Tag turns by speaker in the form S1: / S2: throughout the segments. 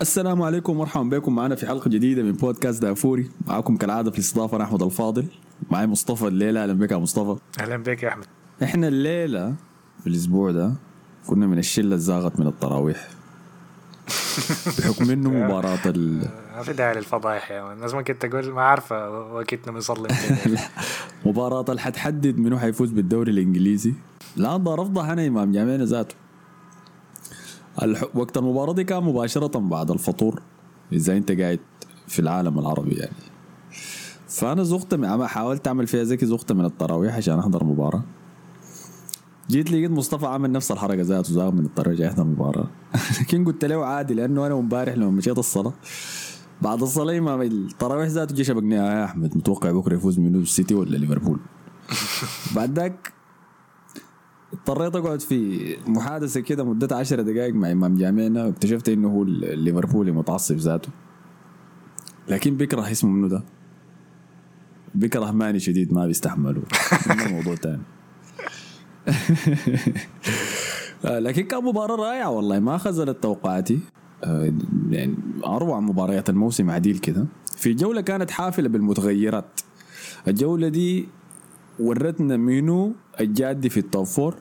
S1: السلام عليكم ومرحبا بكم. معنا في حلقة جديدة من بودكاست دافوري. معكم كالعادة في الاستضافة أنا أحمد الفاضل. معي مصطفى الليلة. أهلا بك يا مصطفى.
S2: أهلا بك يا أحمد.
S1: إحنا الليلة في الأسبوع ده كنا من الشلة الزاغت من التراويح. بحكم إنه مباراة ال...
S2: ما في داعي للفضايح يا مان الناس ممكن تقول ما عارفه وقتنا بنصلي
S1: مباراة اللي حتحدد منو حيفوز بالدوري الإنجليزي. لا افضح أنا إمام جامعنا ذاته. وقت المباراة دي كان مباشرة بعد الفطور. إذا أنت قاعد في العالم العربي يعني. فأنا زغت من... حاولت أعمل فيها زكي زغت من التراويح عشان أحضر المباراة. جيت لقيت مصطفى عامل نفس الحركة ذاته زاغ من التراويح يحضر المباراة. لكن قلت له عادي لأنه أنا امبارح لما مشيت الصلاة بعد الصلاة امام التراويح ذاته جه شبكني يا أحمد متوقع بكرة يفوز منو؟ السيتي ولا ليفربول؟ بعد ذاك اضطريت اقعد في محادثة كده مدتها 10 دقائق مع إمام جامعنا واكتشفت إنه هو الليفربولي متعصب ذاته. لكن بيكره اسمه منو ده؟ بيكره ماني شديد ما بيستحمله موضوع تاني. آه، لكن كان مباراة رائعة والله ما خزلت توقعاتي. آه، يعني أروع مباريات الموسم عديل كده. في جولة كانت حافلة بالمتغيرات. الجولة دي ورتنا منو الجادي في ال top four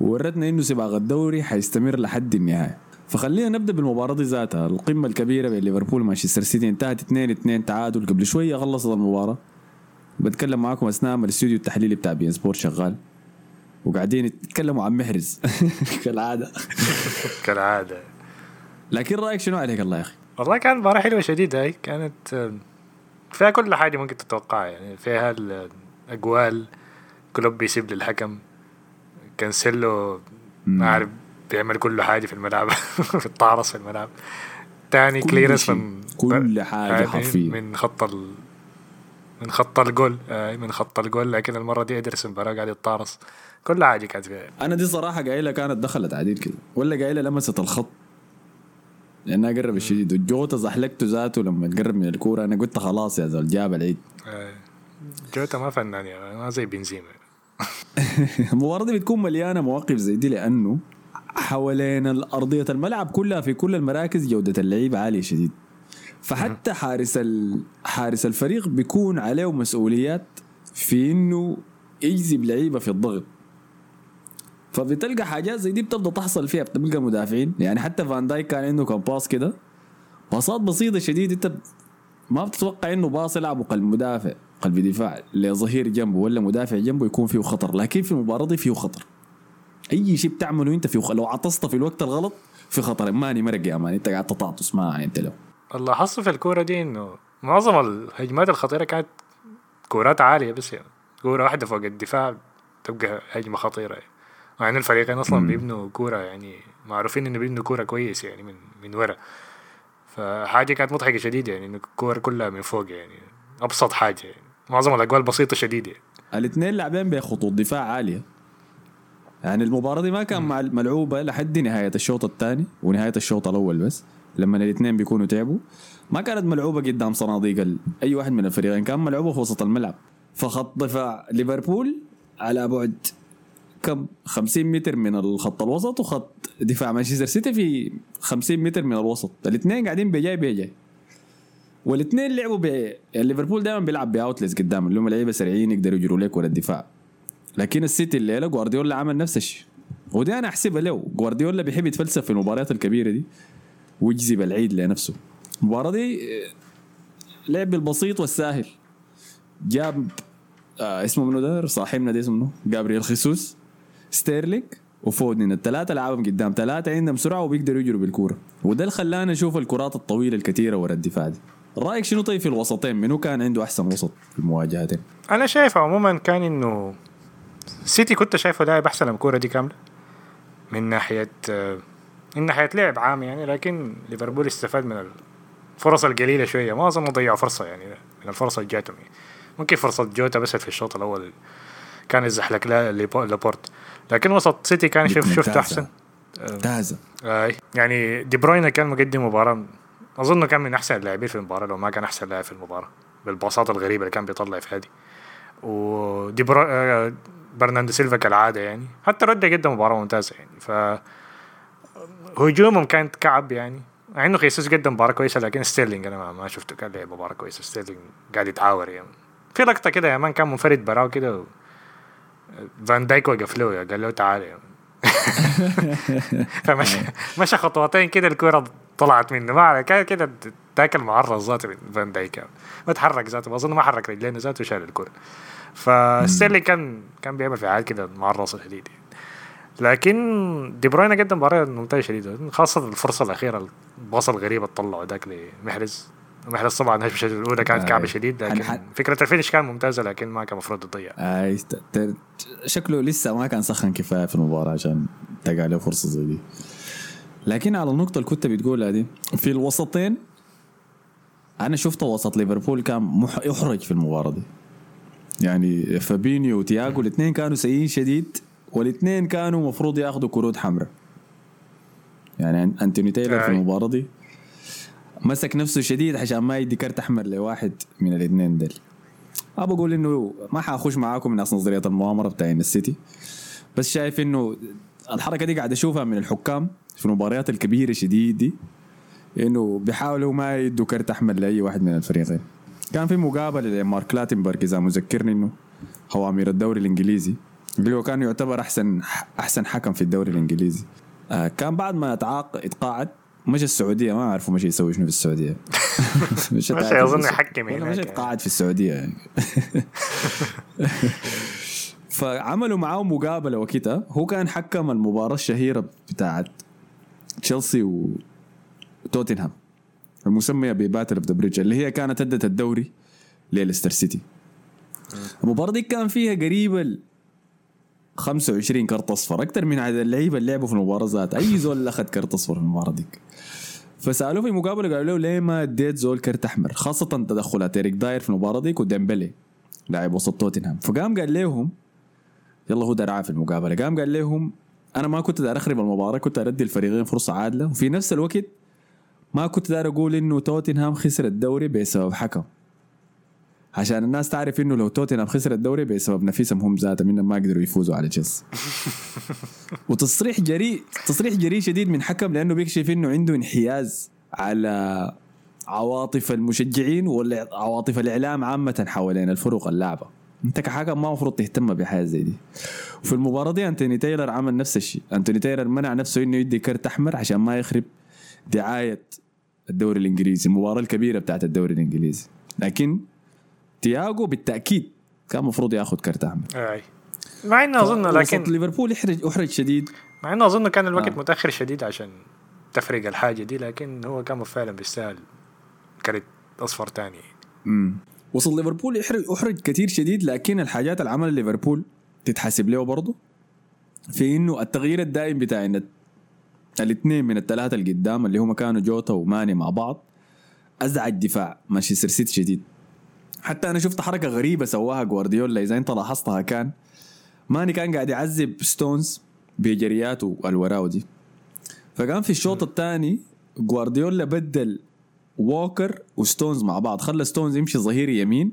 S1: وورتنا إنه سباق الدوري حيستمر لحد النهاية. فخلينا نبدأ بالمباراة دي ذاتها القمة الكبيرة بين ليفربول ومانشستر سيتي انتهت 2 2 تعادل قبل شوية خلصت المباراة. بتكلم معاكم أثناء ما الاستوديو التحليلي بتاع بي سبورت شغال. وقاعدين يتكلموا عن محرز. كالعادة.
S2: كالعادة.
S1: لكن رأيك شنو عليك الله يا أخي؟
S2: والله كانت مباراة حلوة شديدة هاي. كانت فيها كل حاجة ممكن تتوقعها يعني فيها الأجوال كلوب بيسيب للحكم. كانسيلو ما عارف بيعمل كل حاجة في الملعب في الطارس في الملعب. تاني
S1: كل
S2: كليرنس
S1: شيء،
S2: من
S1: كل
S2: يعني
S1: حرفيا.
S2: من خط ال من خط الجول. آه، من خط الجول. لكن المرة دي ادرسن برا قاعد يتطارس كل حاجة كانت فيها
S1: أنا دي صراحة قايلة كانت دخلت عديل كده. ولا قايلة لمست الخط. لأنها قرب الشديد والجوتا زحلقته ذاته لما تقرب من الكورة. أنا قلت خلاص يا زول جاب العيد.
S2: آه، جوتا ما فنان يعني ما زي بنزيما.
S1: المباراه دي بتكون مليانة مواقف زي دي لأنه حوالين ارضيه الملعب كلها في كل المراكز جودة اللعيبه عالية شديد. فحتى حارس. حارس الفريق بيكون عليه مسؤوليات في إنه يجذب لعيبة في الضغط. فبتلقى حاجات زي دي بتبدا تحصل فيها بتلقى مدافعين. يعني حتى فان دايك كان عنده كم باص كده. باصات بسيطة شديد انت ما بتتوقع إنه باص يلعبه قلب مدافع. قلب دفاع لظهير جنبه ولا مدافع جنبه يكون فيه خطر لكن في المباراة دي فيه خطر. أي شيء بتعمله أنت فيه. لو عطست في الوقت الغلط في خطر. ماني مرق يا مان أنت قاعد تطاطس ما أنت له
S2: اللي حصل في الكورة دي إنه معظم الهجمات الخطيرة كانت كورات عالية بس يعني. كورة واحدة فوق الدفاع تبقى هجمة خطيرة. يعني. مع ان الفريقين أصلا بيبنوا كورة يعني معروفين إنه بيبنوا كورة كويس يعني من من ورا. فحاجة كانت مضحكة شديدة يعني إنه الكورة كلها من فوق يعني. أبسط حاجة يعني. معظم الاجوال بسيطة شديدة. يعني.
S1: الاثنين لاعبين بخطوط دفاع عالية. يعني المباراة دي ما كان ملعوبة لحد نهاية الشوط الثاني ونهاية الشوط الأول بس لما الاثنين بيكونوا تعبوا. ما كانت ملعوبة قدام صناديق أي واحد من الفريقين كان ملعوبة في وسط الملعب. فخط دفاع ليفربول على بعد كم؟ 50 متر من الخط الوسط وخط دفاع مانشستر سيتي في 50 متر من الوسط. الاثنين قاعدين بجاي بجاي. والاثنين لعبوا ب يعني ليفربول دائما بيلعب ب outlets قدام اللي هم لعيبة سريعين يقدروا يجروا لك ورا الدفاع. لكن السيتي الليلة جوارديولا عمل نفس الشيء. ودي أنا أحسبها له. جوارديولا بيحب يتفلسف في المباريات الكبيرة دي ويجيب العيد لنفسه. المباراة دي آه، لعب البسيط والسهل جاب آه اسمه منو ده؟ صاحبنا ده اسمه جابرييل خيسوس ستيرلينج وفودن. الثلاثة لعبهم قدام. ثلاثة عندهم سرعة وبيقدروا يجروا بالكورة. وده اللي خلانا نشوف الكرات الطويلة الكثيرة ورا الدفاع دي. رأيك شنو طيب في الوسطين؟ منو كان عنده أحسن وسط في المواجهتين؟
S2: أنا شايف عموما كان إنه سيتي كنت شايفه لاعب احسن من الكورة دي كاملة. من ناحية آه، من ناحية لعب عام يعني لكن ليفربول استفاد من الفرص القليلة شوية. ما أظن ضيعوا فرصة يعني من الفرص اللي جاتهم. يعني. ممكن فرصة جوتا بس في الشوط الأول كان ليبو- لابورت. لكن وسط سيتي كان شوف شفته
S1: ممتازة.
S2: أحسن.
S1: ممتازة.
S2: آه يعني دي بروين كان مقدم مباراة أظن كان من أحسن اللاعبين في المباراة لو ما كان أحسن لاعب في المباراة بالباصات الغريبة اللي كان بيطلع في هذه ودي برو... آه برناندو سيلفا كالعادة يعني. حتى رد قدم مباراة ممتازة يعني. ف هجومهم كانت كعب يعني. مع إنه خيسوس قدم مباراة كويسة لكن ستيرلينج أنا ما, ما شفته كان لعب مباراة كويسة. ستيرلينج قاعد يتعاور يعني. في لقطة كده يا man كان منفرد براو كده و... فان دايك وقف له قال له تعال يعني. فمشى مشى خطوتين كده الكورة طلعت منه ما كان كده تاكل معرض ذاته من فان دايك. ما تحرك ذاته أظن ما حرك رجلين ذاته وشال الكوره فستيرلينج كان كان بيعمل في حاجات كده معرصه شديد. لكن دي بروين قدم مباراة ممتازة شديدة. خاصة الفرصة الأخيرة ال pass الغريب اللي طلعه ذاك لمحرز. محرز طبعا الهجمه الأولى كانت
S1: آه.
S2: كعبة شديد لكن
S1: حن-
S2: فكرة ال finish كان ممتازة لكن ما كان المفروض تضيع.
S1: آه شكله لسه ما كان سخن كفاية في المباراة عشان تقع له فرصة زي دي. لكن على النقطة اللي كنت بتقولها دي في الوسطين أنا شفت وسط ليفربول كان مح- يحرج في المباراة دي. يعني فابينيو وتياجو الاثنين كانوا سيئين شديد والاثنين كانوا مفروض ياخذوا كروت حمراء. يعني أنتوني تايلر في. المباراة دي مسك نفسه شديد عشان ما يدي كرت أحمر لواحد من الاثنين ديل. ما بقول إنه ما حأخش معاكم من ناس نظرية المؤامرة بتاعين السيتي بس شايف إنه الحركة دي قاعد أشوفها من الحكام. في المباريات الكبيرة شديد دي إنه بيحاولوا ما يدوا كرت احمر لأي واحد من الفريقين. كان في مقابلة لمارك لاتنبرغ إذا مذكرني إنه هو امير الدوري الإنجليزي. اللي هو كان يعتبر أحسن أحسن حكم في الدوري الإنجليزي. آه كان بعد ما اتعاق اتقاعد مشى السعودية. ما أعرف مشى يسوي شنو في السعودية.
S2: أظن
S1: في-
S2: يحكم هناك
S1: مشى
S2: يعني.
S1: اتقاعد في السعودية يعني. فعملوا معاه مقابلة وكده. هو كان حكم المباراة الشهيرة بتاعت تشيلسي وتوتنهام المسمية ب Battle of the Bridge اللي هي كانت أدت الدوري لليستر سيتي. المباراة دي كان فيها قريبه ال 25 كرت أصفر أكثر من عدد اللعيبة اللي لعبوا في المباراة ذات. أي زول أخذ كرت أصفر في المباراة ديك. فسألوه في مقابلة قالوا له ليه ما أديت زول كرت أحمر؟ خاصة تدخلات إيريك داير في المباراة ديك وديمبلي لاعب وسط توتنهام. فقام قال لهم يلا هو درعاه في المقابلة. قام قال لهم أنا ما كنت داير أخرب المباراة كنت ادي الفريقين فرصة عادلة. وفي نفس الوقت ما كنت داير أقول إنه توتنهام خسر الدوري بسبب حكم. عشان الناس تعرف إنه لو توتنهام خسر الدوري بسبب نفسهم هم ذاتهم انهم ما قدروا يفوزوا على تشيلسي. وتصريح جريء تصريح جريء شديد من حكم لأنه بيكشف إنه عنده انحياز على عواطف المشجعين وعواطف الإعلام عامة حوالين الفرق اللعبة. انت كحكم ما المفروض تهتم بحاجة زي دي. وفي المباراة دي أنتوني تايلر عمل نفس الشيء. أنتوني تايلر منع نفسه إنه يدي كرت أحمر عشان ما يخرب دعاية الدوري الإنجليزي المباراة الكبيرة بتاعت الدوري الإنجليزي. لكن تياجو بالتأكيد كان المفروض ياخذ كرت أحمر.
S2: أي. مع انه
S1: أظن
S2: لكن
S1: ليفربول احرج احرج شديد.
S2: مع انه أظن كان الوقت
S1: آه.
S2: متأخر شديد عشان تفرق الحاجة دي لكن هو كان فعلا بيستاهل كرت أصفر تاني.
S1: امم وسط ليفربول أحرج كثير شديد لكن الحاجات اللي عملها ليفربول تتحسب له برضه. في إنه التغيير الدائم بتاع إن الاثنين من الثلاثة اللي قدام اللي هم كانوا جوتا وماني مع بعض أزعج دفاع مانشستر سيتي شديد. حتى أنا شفت حركة غريبة سواها جوارديولا إذا أنت لاحظتها كان ماني كان قاعد يعذب ستونز بجرياته الوراو دي. فكان في الشوط الثاني جوارديولا بدل ووكر وستونز مع بعض. خلى ستونز يمشي ظهير يمين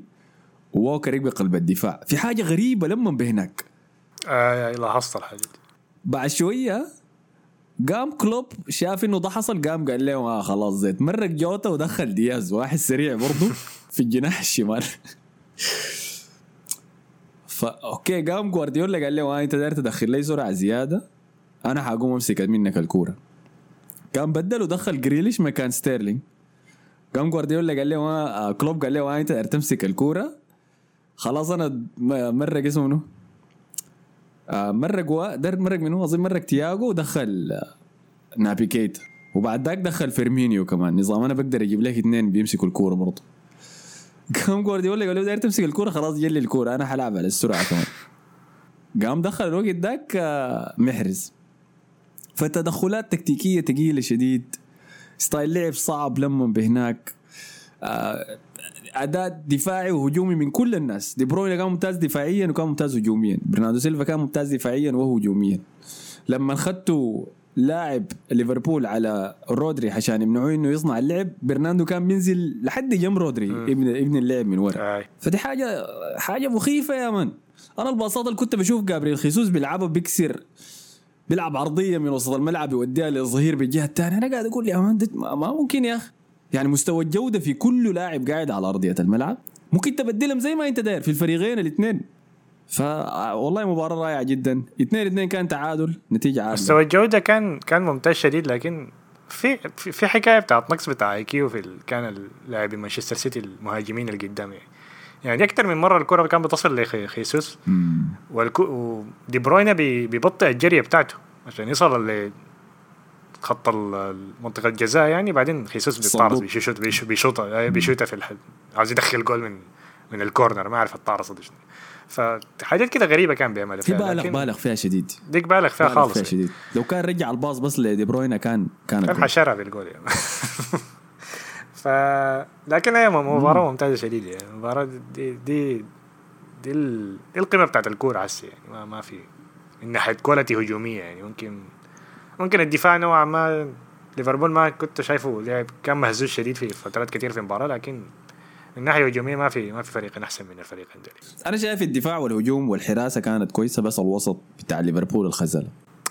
S1: ووكر يبقى قلب الدفاع. في حاجة غريبة لما بهناك
S2: آه لاحظت الحاجة دي.
S1: بعد شوية قام كلوب شاف إنه ده حصل قام قال له آه خلاص زيت مرق جوتا ودخل دياز. واحد سريع برضه في الجناح الشمال. فا أوكي قام جوارديولا قال له آه أنت داير تدخل لي سرعة زيادة أنا حقوم أمسك منك الكورة. كان بدل ودخل جريليش مكان ستيرلينج. قام جوارديولا قال له آه كلوب قال له آه انت تمسك الكورة. خلاص أنا مرق اسمه منو؟ آه مرق و... در مرق منو أظن مرق تياجو ودخل آه، نابي كيت وبعد ذاك دخل فيرمينيو كمان. نظام أنا بقدر أجيب لك اثنين بيمسكوا الكورة برضه. قام جوارديولا قال له داير تمسك الكورة خلاص جلي الكورة. أنا حلعب على السرعة كمان. قام دخل الوقت ذاك محرز. فتدخلات تكتيكية ثقيله شديد. ستايل لعب صعب لما بهناك. آه، أداء دفاعي وهجومي من كل الناس. دي بروين كان ممتاز دفاعيا وكان ممتاز هجوميا. برناردو سيلفا كان ممتاز دفاعيا وهجوميا لما أخذتوا لاعب ليفربول على رودري عشان يمنعوه إنه يصنع اللعب برناردو كان بينزل لحد جنب رودري ابن ابن اللعب من ورا.
S2: آي.
S1: فدي حاجة حاجة مخيفة يا من أنا الباصات اللي كنت بشوف جابريل خيسوس بيلعبها بيكسر بيلعب عرضية من وسط الملعب يوديها للظهير بالجهة الثانية. أنا قاعد أقول يا ما ممكن يا أخي. يعني مستوى الجودة في كل لاعب قاعد على أرضية الملعب. ممكن تبدلهم زي ما أنت داير في الفريقين الاثنين. ف والله مباراة رائعة جدا. 2 2 كان تعادل نتيجة عادلة.
S2: مستوى الجودة كان كان ممتاز شديد لكن في في حكاية بتاعت نقص بتاع IQ في كان اللاعبين مانشستر سيتي المهاجمين اللي قدام يعني. يعني أكثر من مرة الكرة كان بتصل لخيسوس ودي بروينا بي- بيبطئ الجريه بتاعته عشان يصل ل خط منطقه الجزاء يعني. بعدين خيسوس بيتعرض. بيشوط بيشوط بيشوطها بيشوطها في الحل. عاوز يدخل جول من من ال corner ما اعرف التعرض دي فحاجات كده غريبة كان بيعملها
S1: في بالغ بالغ فيها شديد.
S2: ديك بالغ فيها
S1: بالغ
S2: خالص.
S1: فيها. شديد. لو كان رجع الباص بس لدي بروينا كان كان
S2: كان حشرها بالجول يعني. ف لكن هي مباراة ممتازة شديد يعني المباراة دي دي دي, ال... دي القيمة بتاعت الكورة هسه يعني ما, ما في من ناحية quality هجومية يعني ممكن ممكن الدفاع نوعا ما ليفربول ما كنت شايفه لعب كان مهزوز شديد في فترات كتير في المباراة لكن من ناحية هجومية ما في ما في فريق أحسن من الفريقين دول
S1: أنا شايف الدفاع والهجوم والحراسة كانت كويسة بس الوسط بتاع ليفربول الخزلة.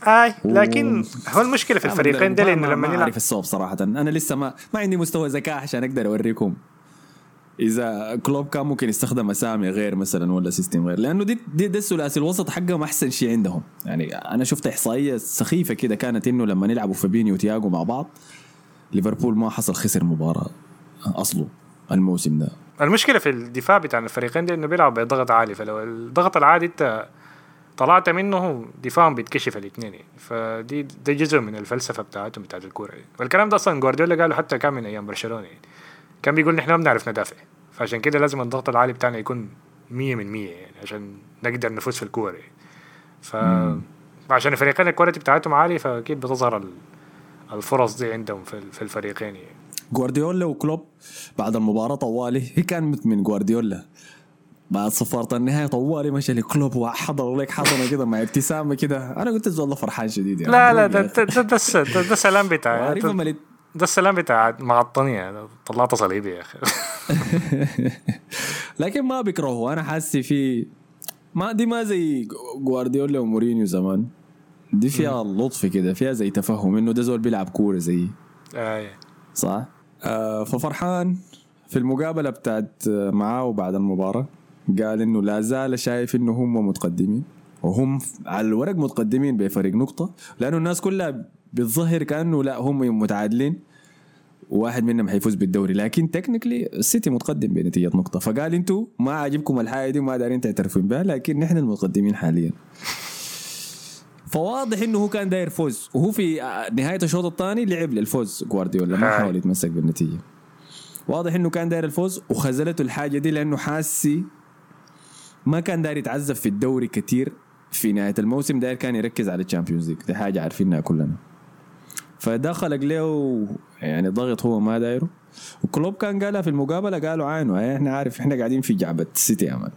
S2: آي لكن هو المشكلة في الفريقين إنه
S1: ما
S2: لما نلعب
S1: أعرف الصوب صراحة. أنا لسه ما ما عندي مستوى ذكاء عشان أقدر أوريكم. إذا كلوب كان ممكن يستخدم أسامي غير مثلا ولا system غير لأنه دي دي ده الثلاثي الوسط حقهم أحسن شيء عندهم. يعني أنا شفت إحصائية سخيفة كده كانت إنه لما يلعبوا فابينيو وتياجو مع بعض ليفربول ما حصل خسر مباراة اصله الموسم ده.
S2: المشكلة في الدفاع بتاع الفريقين ده إنه بيلعبوا بضغط عالي فلو الضغط العالي أنت طلعت منه دفاعهم بيتكشف الاثنين. يعني فدي ده جزء من الفلسفة بتاعتهم بتاعت الكورة. يعني. والكلام ده أصلا جوارديولا قاله حتى كان من أيام برشلونة. يعني كان بيقول نحن ما بنعرف ندافع. فعشان كده لازم الضغط العالي بتاعنا يكون مية من مية يعني عشان نقدر نفوز في الكورة. يعني. ف عشان الفريقين الكواليتي بتاعتهم عالي فأكيد بتظهر ال- الفرص دي عندهم في الفريقين يعني.
S1: جوارديولا وكلوب بعد المباراة طوالي هي كانت من جوارديولا. بعد صفارة النهاية طوالي مشى لكلوب وحضر لك حضنة كده مع ابتسامة كده. أنا قلت والله فرحان شديد يعني.
S2: لا لا ده ده ده, ده, الس- ده, ده السلام بتاع ده, السلام بتاع معطنية ده طلعت صليبي يا أخي.
S1: لكن ما بيكرهه. أنا حاسي في ما دي ما زي جوارديولا ومورينيو زمان. دي فيها لطف كده. فيها زي تفهم إنه ده زول بيلعب كورة زي.
S2: آه.
S1: صح؟ آه ففرحان في المقابلة بتاعت آه، معاه بعد المباراة. قال إنه لا زال شايف إنه هم متقدمين وهم على الورق متقدمين بفرق نقطة لأنه الناس كلها بالظهر كأنه لا هم متعادلين وواحد منهم حيفوز بالدوري لكن technically السيتي متقدم بنتيجة نقطة. فقال إنتوا ما عاجبكم الحاجة دي وما دارين تعترفون بها لكن نحن المتقدمين حاليا. فواضح إنه هو كان داير فوز وهو في آه، نهاية الشوط الثاني لعب للفوز جوارديولا ما. حاول يتمسك بالنتيجة. واضح إنه كان داير الفوز وخذلته الحاجة دي لأنه حاسي ما كان داير يتعذب في الدوري كتير في نهاية الموسم داير كان يركز على الشامبيونز ليج. دي حاجة عارفينها كلنا. فده خلق له يعني ضغط هو ما دايره. وكلوب كان قالها في المقابلة قالوا عينه "أي إحنا عارف إحنا قاعدين في جعبة السيتي يا مان.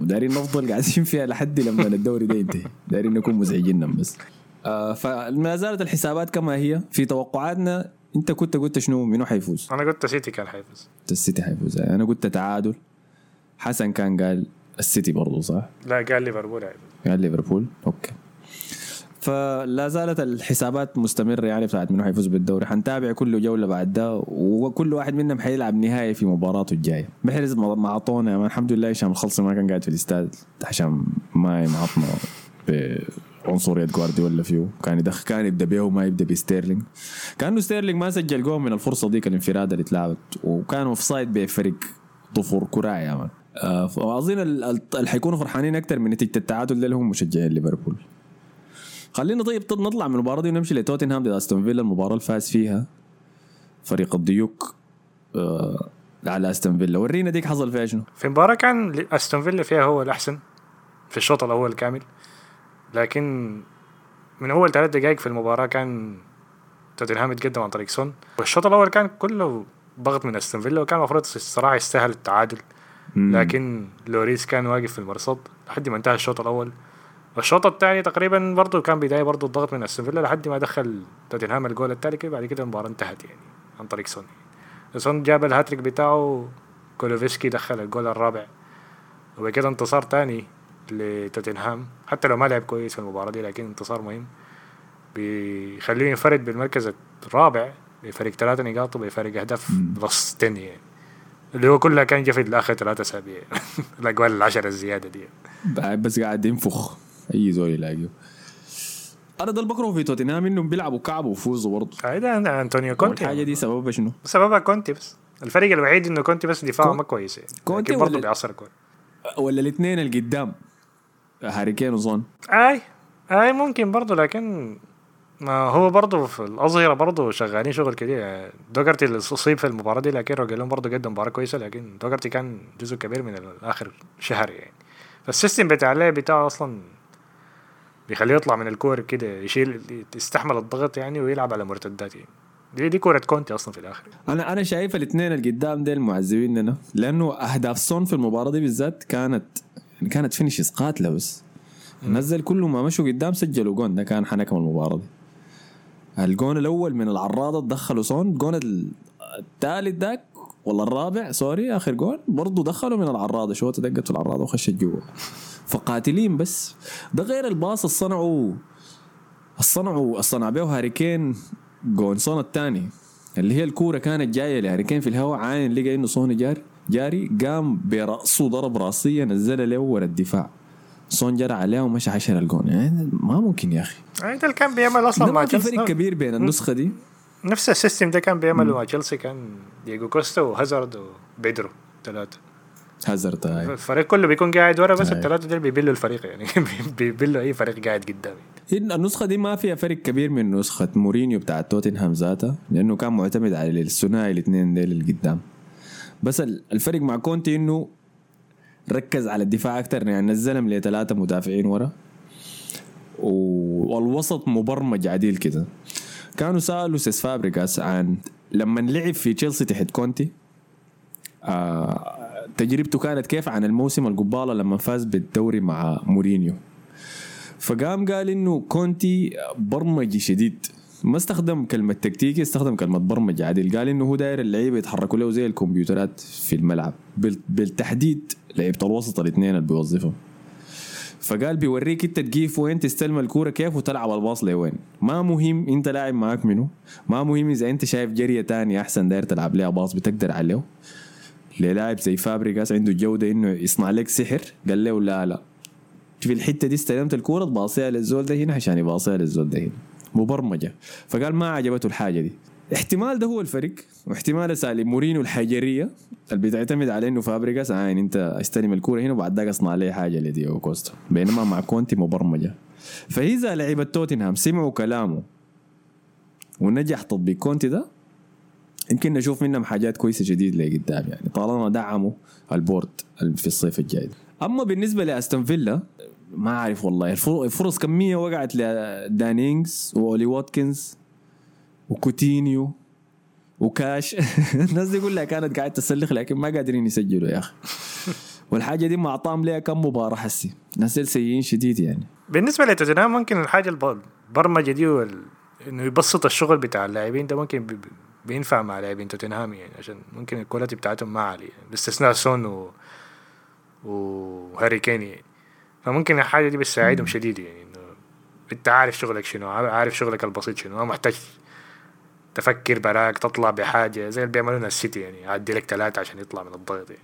S1: ودارين نفضل قاعدين فيها لحد لما الدوري ده ينتهي. دارين نكون مزعجين بس. آه فما زالت الحسابات كما هي. في توقعاتنا أنت كنت قلت شنو؟ منو حيفوز؟
S2: أنا قلت سيتي كان حيفوز.
S1: السيتي حيفوز. أنا قلت تعادل. حسن كان قال السيتي برضو صح؟
S2: لا قال ليفربول حيفوز
S1: قال ليفربول أوكي. فلا زالت الحسابات مستمرة يعني بتاعت منو حيفوز بالدوري. حنتابع كل جولة بعد ده وكل واحد منهم حيلعب نهائي في مباراته الجاية. بحرز مع عطونا يا مان. الحمد لله هشام الخلصي ما كان قاعد في الاستاد. هشام ما معطنا بعنصرية جوارديولا فيه. كان يدخل كان يبدأ بيه وما يبدأ بستيرلينج. كأنه ستيرلينج ما سجل جول من الفرصة ديك الانفراد اللي اتلعبت. وكان offside بفرق ضفر كراعي يا مان. فاظن ال- اللي حيكونوا فرحانين أكثر من نتيجة التعادل ده اللي هم مشجعين ليفربول. خلينا طيب نطلع من المباراة دي ونمشي لتوتنهام ضد أستون فيلا المباراة اللي فاز فيها فريق الديوك آه على أستون فيلا. ورينا ديك حصل فيها شنو.
S2: في مباراة كان أستون فيلا فيها هو الأحسن في الشوط الأول كامل. لكن من أول ثلاث دقائق في المباراة كان توتنهام يتقدم عن طريق سون. والشوط الأول كان كله ضغط من أستون فيلا وكان المفروض الصراحة يستاهل التعادل. لكن لوريس كان واقف في المرصد لحد ما انتهى الشوط الأول. والشوط الثاني تقريبا برضه كان بداية برضه الضغط من أستون فيلا لحد ما دخل توتنهام الجول الثالث كده بعد كده المباراة انتهت يعني عن طريق سون سون جاب الهاتريك بتاعه كولوسيفسكي دخل الجول الرابع. وبكده انتصار تاني لتوتنهام. حتى لو ما لعب كويس في المباراة دي لكن انتصار مهم. بيخليه ينفرد بالمركز الرابع بفرق ثلاثة نقاط وبفرق أهداف plus 10 يعني اللي هو كلها كان جا في الآخر ثلاثة أسابيع. الأقوان العشرة الزيادة دي.
S1: بس قاعد ينفخ. أي زول يلاقيه. أنا ده اللي بكرهه في توتنهام إنهم بيلعبوا كعب وفوزوا برضه.
S2: هذا أنطونيو كونتي.
S1: الحاجة دي سببها شنو؟
S2: سببها كونتي بس. الفريق الوحيد إنه كونتي بس دفاعه
S1: كون-
S2: ما كويس يعني.
S1: كونتي
S2: برضه بيعصر كويس
S1: ولا الاثنين اللي قدام هاري كين وسون.
S2: أي. أي ممكن برضه لكن ما هو برضه في الأظهرة برضه شغالين شغل يعني دوكرتي اللي أصيب في المباراة دي لكن روجلون برضه قدم مباراة كويسة لكن دوكرتي كان جزء كبير من آخر شهر يعني. فال system بتاع اللعب بتاعه أصلا بيخليه يطلع من الكور كده يشيل يستحمل الضغط يعني ويلعب على مرتدات يعني. دي دي كورة كونتي أصلا في الآخر.
S1: أنا أنا شايف الاثنين اللي قدام ديل معذبين لنا لأنه أهداف سون في المباراة دي بالذات كانت كانت finishes قاتلة بس. ديل كل ما مشوا قدام سجلوا جون ده كان حنكم المباراة دي. الجون الأول من العراضة دخلوا سون الجون ال- الثالث ذاك ولا الرابع sorry آخر جون برضه دخلوا من العراضة. شوطه دقت في العراضة وخشت جوا. فقاتلين بس. ده غير الباص الصنعوا الصنعوا الصنع به هاري كين جون سون الثاني. اللي هي الكورة كانت جاية لهاري كين في الهواء عاين لقى إنه سون جار جاري قام برأسه ضرب رأسية نزلها له ورا الدفاع. سون جرى عليه ومشى حشر الجون. يعني ما ممكن يا أخي.
S2: يعني ده اللي كان بيعمل مع
S1: ما في فرق كبير بين النسخة دي.
S2: نفس ال system ده كان بيعمله مع تشيلسي. كان دييجو كوستا وهازارد وبيدرو ثلاثة
S1: هازارد هاي
S2: الفريق كله بيكون قاعد ورا بس
S1: أي.
S2: الثلاثة دول بيبلوا الفريق. يعني بيبلوا أي فريق قاعد قدامي.
S1: إن النسخة دي ما فيها فرق كبير من نسخة مورينيو بتاع توتنهام ذاتها لأنه كان معتمد على الثنائي الاثنين ديل اللي قدام. بس ال- الفرق مع كونتي إنه ركز على الدفاع أكثر يعني نزلهم لثلاثة مدافعين ورا. والوسط مبرمج عديل كده. كانوا سألوا سيس فابريكاس عن لما لعب في تشيلسي تحت كونتي آه تجربته كانت كيف عن الموسم القبالة لما فاز بالدوري مع مورينيو. فقام قال إنه كونتي برمجي شديد. ما استخدم كلمة تكتيكي استخدم كلمة برمجي عديل قال إنه هو داير اللعيبة يتحركوا له زي الكمبيوترات في الملعب. بال- بالتحديد لعيبة الوسط الاثنين اللي بيوظفهم. فقال بيوريك انت تقيف وين تستلم الكورة كيف وتلعب الباص لوين. ما مهم انت لاعب معاك منو ما مهم إذا انت شايف جريه تانية أحسن داير تلعب لها باص بتقدر عليه. للاعب زي فابريجاس عنده الجوده إنه يصنع لك سحر. قال له لا لا. في الحتة دي استلمت الكورة تباصيها للزول ده هنا عشان يباصيها للزول ده هنا. مبرمجة. فقال ما عجبته الحاجة دي. احتمال ده هو الفرق واحتمال اساليب مورينو الحجرية. اللي بتعتمد على إنه فابريجاس عاين أنت استلم الكورة هنا وبعد ذاك اصنع عليه حاجة لدييجو كوستا. بينما مع كونتي مبرمجة. فإذا لعيبة توتنهام سمعوا كلامه ونجح تطبيق كونتي ده يمكن نشوف منهم حاجات كويسة جديد لقدام يعني. طالما دعموا ال board في الصيف الجاي. أما بالنسبة لأستون فيلا ما أعرف والله. الفر- الفرص كمية وقعت لداني إنجز وأولي واتكنز وكوتينيو وكاش. الناس دي كلها كانت قاعدة تسلخ لكن ما قادرين يسجلوا يا أخي. والحاجة دي معطام ليها كم مباراة حسي. ناس سيئين شديد يعني.
S2: بالنسبة لتوتنهام ممكن الحاجة الب- البرمجة دي وال... إنه يبسط الشغل بتاع اللاعبين ده ممكن بي... بينفع مع لاعبين توتنهام يعني عشان ممكن ال quality بتاعتهم ما عالية. باستثناء سون و... وهاري كين يعني. فممكن الحاجة دي بتساعدهم شديد يعني إنه أنت عارف شغلك شنو عارف شغلك البسيط شنو ما محتاج تفكر براك تطلع بحاجة زي اللي بيعملونها السيتي يعني يعدي لك ثلاثة عشان يطلع من الضغط يعني.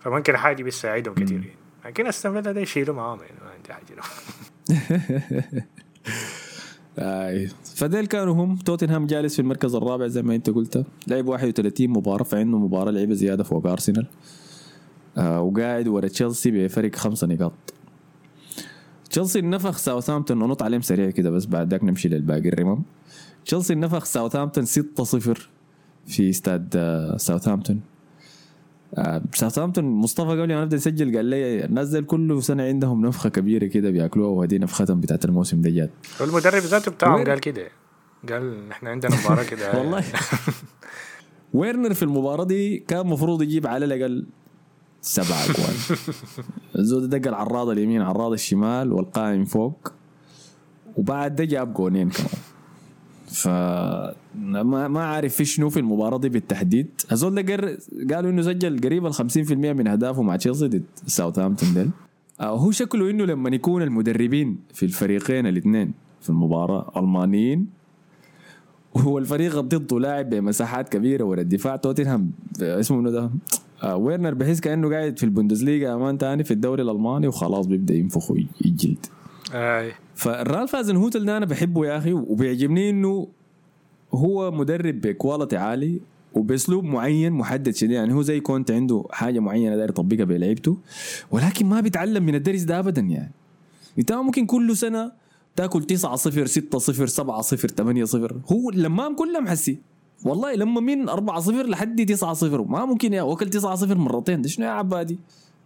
S2: فممكن الحاجة دي بتساعدهم كتير يعني. لكن فيلا ده يشيلوا معاهم يعني ما عندي حاجة.
S1: آي. فديل كانوا هم. توتنهام جالس في المركز الرابع زي ما انت قلت. لعب 31 مباراة فعنده مباراة لعبه زيادة فوق أرسنال. آه وقاعد ورا تشيلسي بفرق خمسة نقاط. تشيلسي نفخ ساوثهامبتون ونط عليهم سريع كده بس بعد ذاك نمشي للباقي الرمم. تشيلسي نفخ ساوثهامبتون 6-0 في استاد آه، ساوثهامبتون آه، ساوثهامبتون مصطفى قبل ما نبدأ نسجل قال لي الناس دي كل سنة عندهم نفخة كبيرة كده بياكلوها وهذه نفختهم بتاعت الموسم ده جات
S2: والمدرب ذاته بتاعهم؟ قال كده. قال إحنا عندنا مباراة كده.
S1: والله. ويرنر في المباراة دي كان مفروض يجيب على الأقل سبعة أجوال الزود دق العراضة اليمين عراضة الشمال والقائم فوق. وبعد ده جاب جونين كمان. ف ما ما عارف في شنو في المباراة دي بالتحديد. الزول ده قر... قالوا إنه سجل قريبا 50% من أهدافه مع تشيلسي ضد ساوثهامبتون ديل. آه، هو شكله إنه لما يكون المدربين في الفريقين الاثنين في المباراة ألمانيين وهو الفريق ضده لاعب بمساحات كبيرة ورا الدفاع. توتنهام اسمه منو ده؟ آه ويرنر بحس كأنه قاعد في البوندسليغا أمان تاني في الدوري الألماني وخلاص بيبدأ ينفخ ويجلد.
S2: أي.
S1: فالرالف هوتل ده أنا بحبه يا أخي وبيعجبني إنه هو مدرب ب quality عالي وبأسلوب معين محدد شديد. يعني هو زي كونتي عنده حاجة معينة داير يطبقها بلعيبته ولكن ما بيتعلم من الدرس ده ابدا يعني. انت ممكن كل سنة تاكل 9 0 6 0 7 0 8 0 هو لما كلهم حسي. والله لما من 4 0 لحد 9 0 ما ممكن يا وكل 9 0 مرتين. شنو يا عبادي؟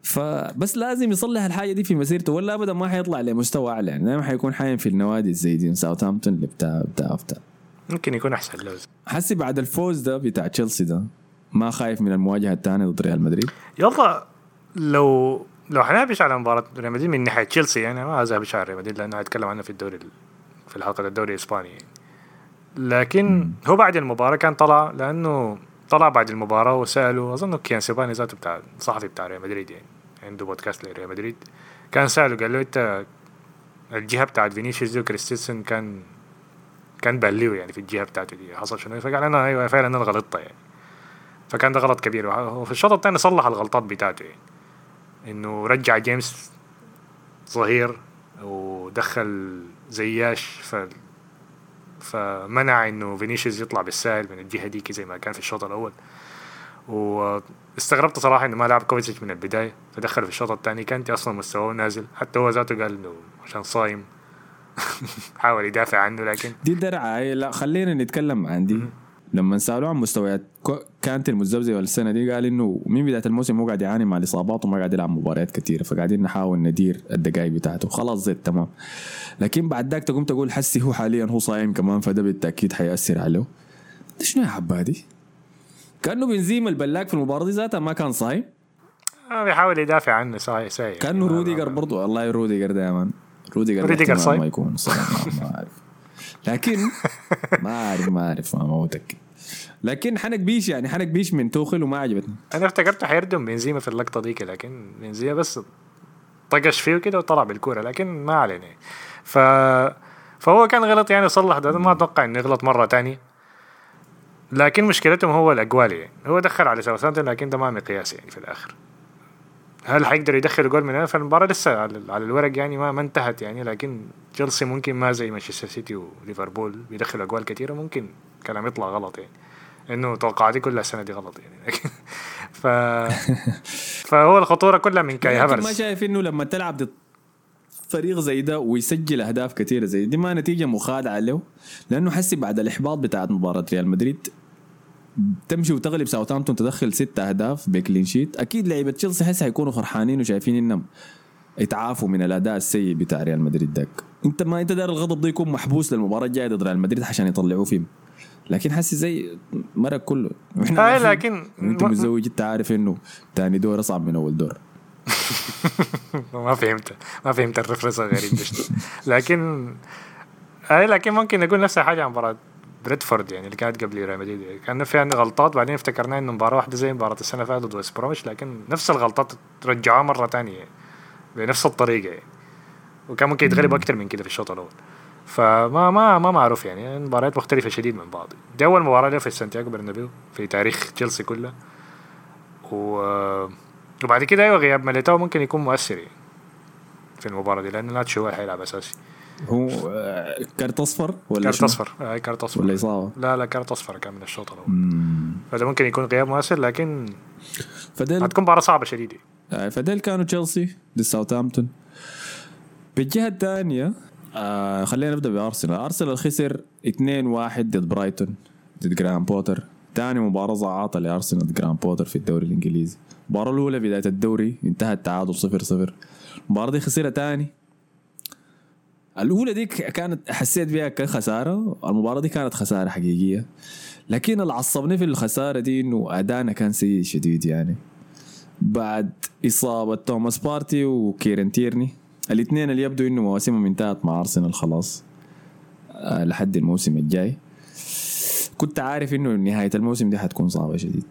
S1: فبس لازم يصلح الحاجة دي في مسيرته ولا ابدا ما حيطلع لمستوى أعلى. يعني دائما حيكون حايم في النوادي زي دي ساوثهامبتون اللي بتاع بتاع بتاع.
S2: ممكن يكون أحسن له
S1: حسي بعد الفوز ده بتاع تشيلسي ده ما خايف من المواجهة الثانية ضد ريال مدريد؟
S2: يلا لو لو حنابش على مباراة ريال مدريد من ناحية تشيلسي يعني ما أذهبش على ريال مدريد لأنه هتكلم عنه في الدوري ال- في الحلقة الدوري الإسباني. يعني. لكن هو بعد المباراة كان طلع لأنه طلع بعد المباراة وسأله أظن كيان سبحاني ذاته بتاع الصحفي بتاع ريال مدريد يعني عنده بودكاست لريال مدريد. كان سأله قال له أنت الجهة بتاعت فينيسيوس دي وكريستنسن كان كان باليو يعني في الجهة بتاعته دي حصل شنو؟ فقال أنا أيوه فعلا أنا غلطت يعني. فكان ده غلط كبير. وفي الشوط الثاني صلح الغلطات بتاعته يعني. إنه رجع جيمس ظهير ودخل زياش ف فمنع إنه فينيسيوس يطلع بالسهل من الجهة دي زي ما كان في الشوط الأول. واستغربت صراحة إنه ما لعب كويسيتش من البداية فدخل في الشوط الثاني كانتي أصلا مستواه نازل حتى هو ذاته قال إنه عشان صايم. حاول يدافع عنه لكن
S1: دي درعة. هي لا خلينا نتكلم عن دي. لما سألوه عن مستويات كانت المتذبذبه السنة دي قال إنه من بداية الموسم هو قاعد يعاني مع الإصابات وما قاعد يلعب مباريات كثيره فقاعدين نحاول ندير الدقائق بتاعته. خلاص زيت تمام لكن بعد ذاك تقوم تقول حسي هو حاليا هو صايم كمان فده بالتأكيد حيأثر عليه. شنو يا عبادي؟ كأنه بنزيما البلاك في المباراة دي ذاتها ما كان صايم.
S2: آه بيحاول يدافع عنه ساي ساي
S1: كأنه روديجر برضو. والله روديجر مان روديجر
S2: روديجر صايم؟
S1: ما يكون صايم. ما أعرف. لكن ما أعرف ما أعرف ما متأكد. لكن حنك بيش يعني حنك بيش من توخل وما عجبتني.
S2: أنا افتكرته حيردم بنزيما في اللقطة ديك لكن بنزيما بس طقش فيه كده وطلع بالكورة لكن ما علينا. ف فهو كان غلط يعني صلح ده ما أتوقع إنه يغلط مرة تانية. لكن مشكلتهم هو الاقوال يعني. هو دخل على ساوثهامبتون لكن ده ما مقياس يعني في الآخر. هل حيقدر يدخل جول من هنا؟ فالمباراة لسه على الورق يعني ما, ما انتهت يعني. لكن تشيلسي ممكن ما زي مانشستر سيتي وليفربول بيدخلوا أجوال كثيرة ممكن كلام يطلع غلط يعني. إنه توقعاتي كلها السنة دي غلط يعني. لكن ف فهو الخطورة كلها من كاي
S1: لكن ما
S2: هافرز
S1: شايف إنه لما تلعب ضد فريق زي ده ويسجل أهداف كثيرة زي دي ما نتيجة مخادعة له. لأنه حسي بعد الإحباط بتاعت مباراة ريال مدريد تمشي وتغلب ساوثهامبتون تدخل ست أهداف ب clean sheet أكيد لعيبة تشيلسي حسي حيكونوا فرحانين وشايفين إنهم يتعافوا من الأداء السيء بتاع ريال مدريد داك. أنت ما أنت داير الغضب ده يكون محبوس للمباراة الجاية ضد ريال مدريد عشان يطلعوه فيه لكن حسي زي مرق كله. وإحنا
S2: آه لكن
S1: وأنت متزوج أنت عارف إنه ثاني دور أصعب من أول دور.
S2: ما فهمت. ما فهمت ده شنو. لكن اي لكن ممكن نقول نفس الحاجة عن مباراة بريدفورد يعني اللي كانت قبل ريال مدريد. كان فيها غلطات بعدين افتكرنا إنه مباراة واحدة زي مباراة السنة اللي فاتت ضد ويست لكن نفس الغلطات رجعوها مرة ثانية يعني بنفس الطريقة يعني. وكان ممكن يتغلبوا أكثر من كده في الشوط الأول. فما ما ما معروف يعني المباريات مختلفة شديد من بعض. دي أول مباراة له في سانتياغو برنابيو في تاريخ تشيلسي كله. و... وبعد كده أيوه غياب ميليتاو ممكن يكون مؤثر يعني في المباراة دي لأنه ناتشو هو اللي حيلعب أساسي.
S1: هو آه، كارت أصفر ولا
S2: كارت؟ أصفر. آه كارت أصفر.
S1: ولا إصابة؟
S2: لا لا كارت أصفر كان من الشوط
S1: الأول.
S2: فده ممكن يكون غياب مؤثر لكن
S1: فديل
S2: هتكون مباراة صعبة شديدة.
S1: آه، فديل كانوا تشيلسي ضد ساوثهامبتون. بالجهة الثانية آه خلينا نبدأ بأرسنال. أرسنال خسر 2-1 ضد برايتون ضد جرام بوتر. ثاني مباراة زعاطة لأرسنال ضد جرام بوتر في الدوري الإنجليزي. المباراة الأولى بداية الدوري انتهت تعادل 0-0 المباراة دي خسرها ثاني. الأولى دي كانت حسيت بها كخسارة المباراة دي كانت خسارة حقيقية. لكن اللي عصبني في الخسارة دي إنه أدانا كان سيء شديد يعني. بعد إصابة توماس بارتي وكيرن تيرني الاثنين اللي يبدو إنه مواسمهم انتهت مع أرسنال خلاص آه لحد الموسم الجاي. كنت عارف إنه نهاية الموسم دي حتكون صعبة شديد.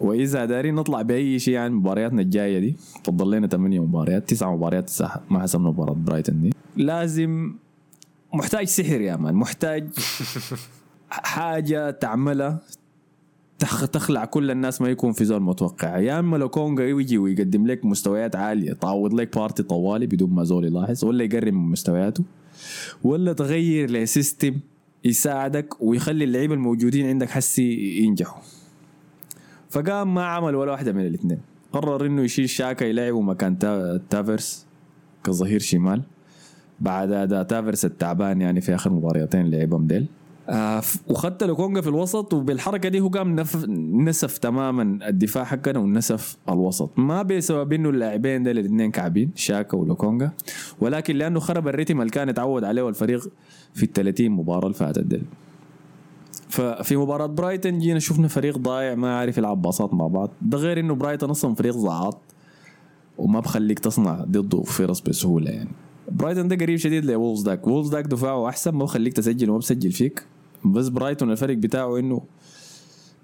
S1: وإذا دارين نطلع بأي شيء عن مبارياتنا الجاية دي فضل لنا ثمانية مباريات تسعة مباريات صح ما حسبنا مباراة برايتون دي. لازم محتاج سحر يا man محتاج حاجة تعملها تخ- تخلع كل الناس ما يكون في زول متوقع. يا إما لوكونغا يجي ويقدم لك مستويات عالية تعوض لك بارتي طوالي بدون ما زول يلاحظ ولا يقرب من مستوياته ولا تغير ل system يساعدك ويخلي اللعيبة الموجودين عندك حسي ينجحوا. فقام ما عمل ولا واحدة من الاثنين قرر إنه يشيل شاكا يلعبه مكان تا- تافرس كظهير شمال. بعد اداء تافرس التعبان يعني في آخر مباريتين لعبهم ديل. آه وخدت لوكونجا في الوسط وبالحركة دي هو قام نف... نسف تماما الدفاع حقنا ونسف الوسط. ما بسبب إنه اللاعبين ديل الاثنين كعبين شاكا ولوكونجا ولكن لأنه خرب ال rhythm اللي كان اتعود عليه الفريق في ال 30 مباراة اللي فاتت ديل. ففي مباراة برايتن جينا شفنا فريق ضايع ما عارف يلعب باصات مع بعض. ده غير إنه برايتن أصلا فريق زعاط وما بخليك تصنع ضده فرص بسهولة يعني. برايتن ده قريب شديد لوولز داك. وولز داك دفاعه أحسن ما بخليك تسجل وما بسجل فيك. بس برايتون الفرق بتاعه إنه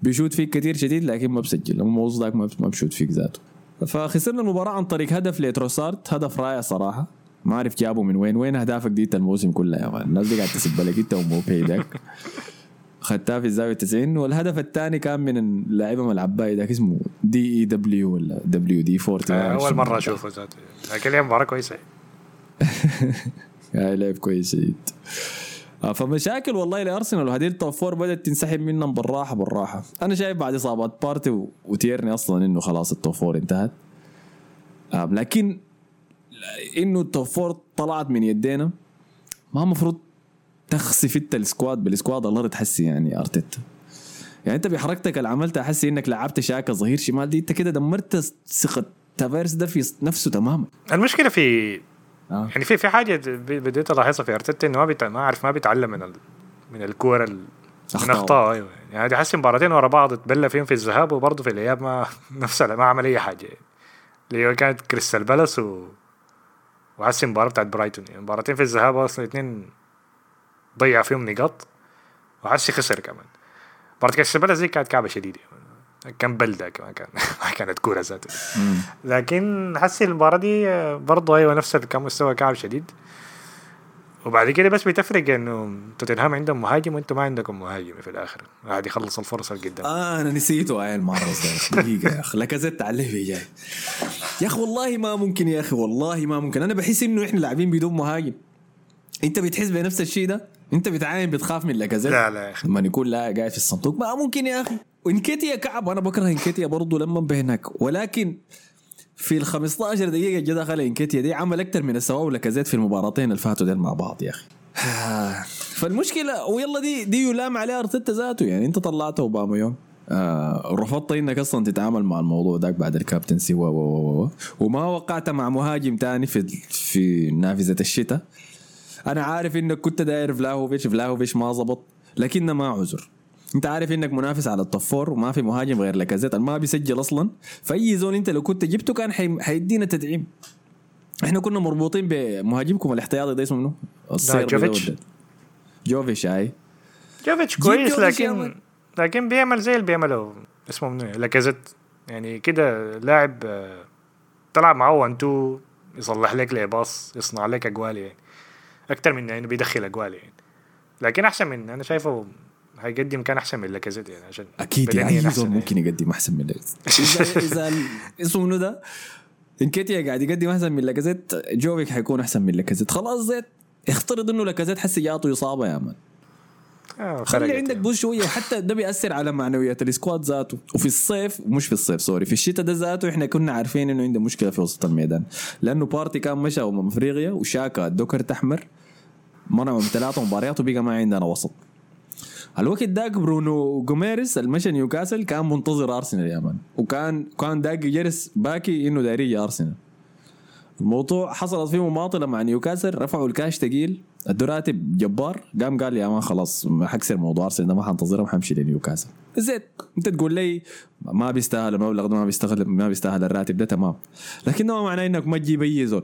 S1: بيشوت فيك كثير شديد لكن ما بسجل. أما وولز داك ما بشوت فيك ذاته. فخسرنا المباراة عن طريق هدف لتروسارت هدف رائع صراحة. ما أعرف جابه من وين. وين اهدافك دي الموسم كله يا man؟ الناس دي قاعد تسب لك. إنت داك. خدتها في الزاوية 90 والهدف الثاني كان من اللاعب ملعب باي ذاك اسمه دي اي دبليو ولا دبليو دي 40
S2: أول مرة أشوفه ذاته. لكن مباراة كويسة.
S1: يا لعب كويس شديد آه، فمشاكل والله لأرسنال وهذه ال top four بدأت تنسحب منهم بالراحة بالراحة. أنا شايف بعد إصابات بارتي وتيرني أصلا إنه خلاص التوب فور انتهت. آه، لكن إنه ال top four طلعت من يدينا ما المفروض تخسف انت ال squad بال squad الله تحسي يعني أرتيتا. يعني أنت بحركتك اللي عملتها حسي إنك لعبت شاكا ظهير شمال دي أنت كده دمرت ثقة تافيرس ده في نفسه تماما.
S2: المشكلة في
S1: آه.
S2: يعني في في حاجة بديت ألاحظها في أرتيتا إنه ما بيتع... ما أعرف ما بيتعلم من ال... من الكور ال... من.
S1: أخطاء.
S2: أيوه. يعني حسي مباراتين ورا بعض تبلى فيهم في الذهاب وبرضه في الإياب ما نفس ما عمل أي حاجة. اللي هو كانت كريستال بالاس و وحسي المباراه بتاعت برايتون. يعني مباراتين في الذهاب أصلا الاثنين ضيع فيهم نقاط وحسي خسر كمان. مباراه كريستال بالاس دي كانت كعبة شديدة. كان بلدة كمان كان ما كانت كورة ذاته. لكن حسي المباراة دي برضه أيوه نفس كان مستوى كعب شديد. وبعد كده بس بتفرق إنه توتنهام عندهم مهاجم وأنتم ما عندكم مهاجم في الآخر. قاعد يخلص الفرص اللي قدام
S1: آه أنا نسيته هاي المره ده دقيقة يا أخي. لاكازيت عليه في جاي. يا أخي والله ما ممكن يا أخي والله ما ممكن. أنا بحس إنه إحنا لاعبين بدون مهاجم. أنت بتحس بنفس الشيء ده؟ انت بتعاين بتخاف من لاكازيت
S2: لا لا يا أخي.
S1: لما يكون لا قاعد في الصندوق. ما ممكن يا أخي. وإنكيتيا كعب أنا بكره إنكيتيا برضه لما بهناك. ولكن في ال 15 دقيقة جا دخل إنكيتيا دي عمل أكثر من السواء لاكازيت في المباراتين اللي فاتوا ديل مع بعض يا أخي. فالمشكلة ويلا دي دي يلام عليها أرتيتا ذاته. يعني أنت طلعته أوباما يوم. آه رفضت إنك أصلا تتعامل مع الموضوع ذاك بعد الكابتنسي و وما وقعت مع مهاجم تاني في في نافذة الشتاء. أنا عارف إنك كنت داير فلاهوفيتش فلاهوفيتش ما زبط لكن ما عذر. أنت عارف إنك منافس على ال top four وما في مهاجم غير لاكازيت ما بيسجل أصلا. فأي زول أنت لو كنت جبته كان حي... حيدينا تدعيم. إحنا كنا مربوطين بمهاجمكم الاحتياطي ده اسمه منو؟
S2: جوفيتش.
S1: جوفيتش أي.
S2: جوفيتش كويس لكن. لكن بيعمل زي اللي بيعمله اسمه منو؟ لاكازيت. يعني كده لاعب آه، تلعب معاه 1 2 يصلح لك لي باص يصنع لك أجوال يعني. أكتر من إنه بيدخل اجوال يعني لكن أحسن من أنا شايفه هيقدم كان أحسن من لاكازيت يعني عشان أكيد
S1: يعني أي
S2: أحسن
S1: زول
S2: يعني.
S1: ممكن يقدم أحسن من لاكازيت اذا اسمه منو ده؟ إنكيتيا قاعد يقدم أحسن من لاكازيت جوفيك حيكون أحسن من لاكازيت خلاص زيت افترض إنه لاكازيت حسي جاته إصابة يا man.
S2: آه،
S1: خلي عندك
S2: يعني.
S1: بوز شوية حتى ده بيأثر على معنويات ال squad ذاته. وفي الصيف مش في الصيف sorry في الشتاء ده ذاته إحنا كنا عارفين إنه عنده مشكلة في وسط الميدان. لأنه بارتي كان مشى امم أفريقيا وشاكا ادوه كرت احمر منعوا من ثلاثة مباريات وبقى ما عندنا وسط. الوقت داك برونو جوميريس المشى نيوكاسل كان منتظر أرسنال يا man. وكان كان داك جرس باكي إنه داري أرسنال. الموضوع حصلت فيه مماطلة مع نيوكاسل رفعوا الكاش تقيل. راتب جبار. قام قال يا man خلاص حكسر موضوع أرسنال ما حنتظرهم حمشي لنيوكاسل. زيت انت تقول لي ما بيستاهل المبلغ ده ما بيستاهل ما بيستاهل الراتب ده تمام. لكن ما معناه إنك ما تجيب أي زول.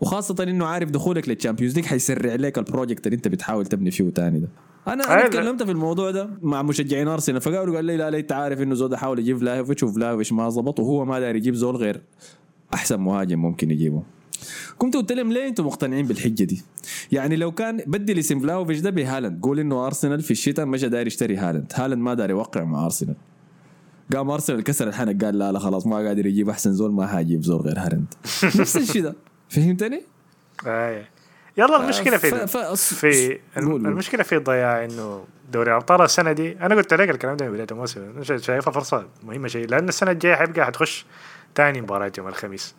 S1: وخاصة إنه عارف دخولك لل Champions League حيسرع لك ال project اللي أنت بتحاول تبني فيه تاني ده.
S2: أنا
S1: أنا
S2: لا.
S1: تكلمت في الموضوع ده مع مشجعين أرسنال فقالوا قال لي لا لا أنت عارف إنه إدو حاول يجيب فلاهوفيتش وفلاهوفيتش ما زبط وهو ما داري يجيب زول غير أحسن مهاجم ممكن يجيبه. كنت قلت لهم ليه أنتم مقتنعين بالحجة دي؟ يعني لو كان بدل اسم فلاوفيتش ده بهالاند قول إنه أرسنال في الشتاء مشى داير يشتري هالاند، هالاند ما داير يوقع مع أرسنال. قام أرسنال كسر الحنك قال لا لا خلاص ما قادر يجيب أحسن زول ما حاجيب زول غير هالاند. نفس الشيء ده. فهمتني؟
S2: آه. يلا المشكلة في
S1: ف- ف-
S2: في. المشكلة في ضياع إنه دوري ابطال السنة دي. أنا قلت لك الكلام ده من بداية الموسم. شايفها فرصة مهمة شيء. لأن السنة الجاية حيبقى حتخش تاني مباراة يوم الخميس.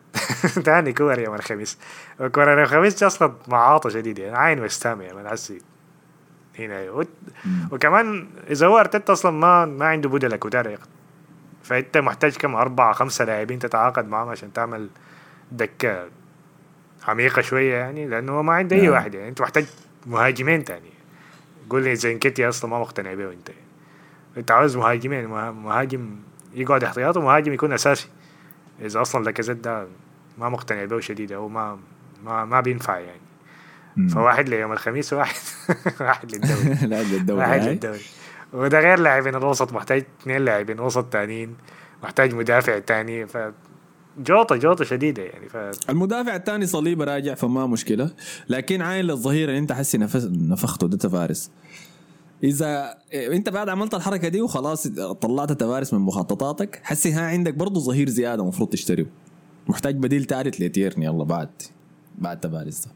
S2: تاني كور يوم الخميس. وكور يوم الخميس أصلا معاطة شديدة. يعني عين وستام من حسي. هنا. وت- وكمان إذا هو أرتيتا أصلا ما ما عنده بدلك وتاريخ فأنت محتاج كم؟ أربعة خمسة لاعبين تتعاقد معهم عشان تعمل دكه عميقة شوية يعني لأنه هو ما عنده أي
S1: نعم.
S2: واحد يعني. أنت محتاج مهاجمين تاني. قول لي زينكيتي أصلا ما مقتنع به انت أنت عاوز مهاجمين مه- مهاجم يقعد احتياط ومهاجم يكون أساسي. إذا أصلا لاكازيت ده ما مقتنع به شديد أو ما ما ما بينفع يعني.
S1: مم.
S2: فواحد ليوم الخميس وواحد واحد للدوري.
S1: لا الدوري
S2: واحد
S1: هاي.
S2: للدوري. وده غير لاعبين الوسط محتاج اثنين لاعبين وسط تانيين. محتاج مدافع تاني. ف جوطة جوطة شديدة يعني ف
S1: المدافع الثاني صليبه راجع فما مشكلة. لكن عاين للظهير اللي انت حسي نفس نفخته ده تفارس. إذا انت بعد عملت الحركة دي وخلاص طلعت تفارس من مخططاتك حسي ها عندك برضه ظهير زيادة المفروض تشتريه. محتاج بديل ثالث لتيرني يلا بعد بعد تفارس ده.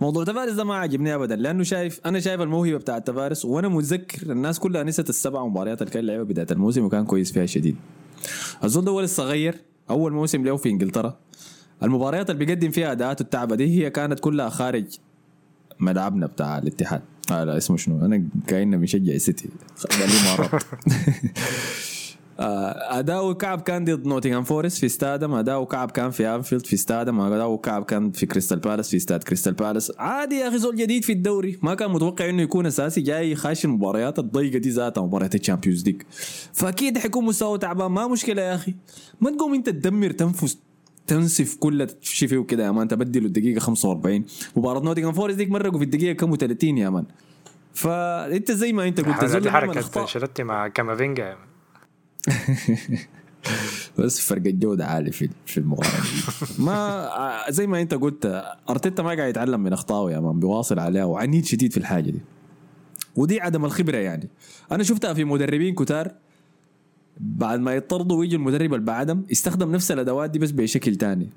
S1: موضوع تفارس ده ما عجبني ابدا لأنه شايف أنا شايف الموهبة بتاعت تفارس وأنا متذكر الناس كلها نسيت السبع مباريات اللي كان لعبها بداية الموسم وكان كويس فيها شديد. الزول ده هو لسه غير. أول موسم له في إنجلترا. المباريات اللي بيقدم فيها اداءاته التعبه دي هي كانت كلها خارج ملعبنا بتاع الاتحاد. آه لا اسمه شنو؟ أنا كاننا بنشجع السيتي. آه، اداؤه كعب كان ضد نوتنغهام فورست في استادهم اداؤه كعب كان في أنفيلد في استادهم اداؤه كعب كان في كريستال بالاس في استاد كريستال بالاس. عادي يا أخي زول جديد في الدوري. ما كان متوقع إنه يكون أساسي جاي خاش المباريات الضيقة دي ذاتها مباريات ال Champions League. فأكيد حيكون مستواه تعبان. ما مشكلة يا أخي. ما تقوم أنت تدمر تنفس تنسف كل شيء فيه كده يا man. تبدله الدقيقة 45 مباراة نوتنغهام فورست ديك مرقوا في الدقيقة كم 30 يا man. فأنت زي ما أنت قلت عمل حركة.
S2: أنشيلوتي مع كامافينجا
S1: بس فرق الجودة عالي في في المباراة. دي. ما زي ما انت قلت أرتيتا ما قاعد يتعلم من أخطائه يا مان بيواصل عليها وعنيد شديد في الحاجة دي. ودي عدم الخبرة يعني. أنا شفتها في مدربين كتار بعد ما يطردوا ويجي المدرب اللي بعدهم يستخدم نفس الأدوات دي بس بشكل تاني.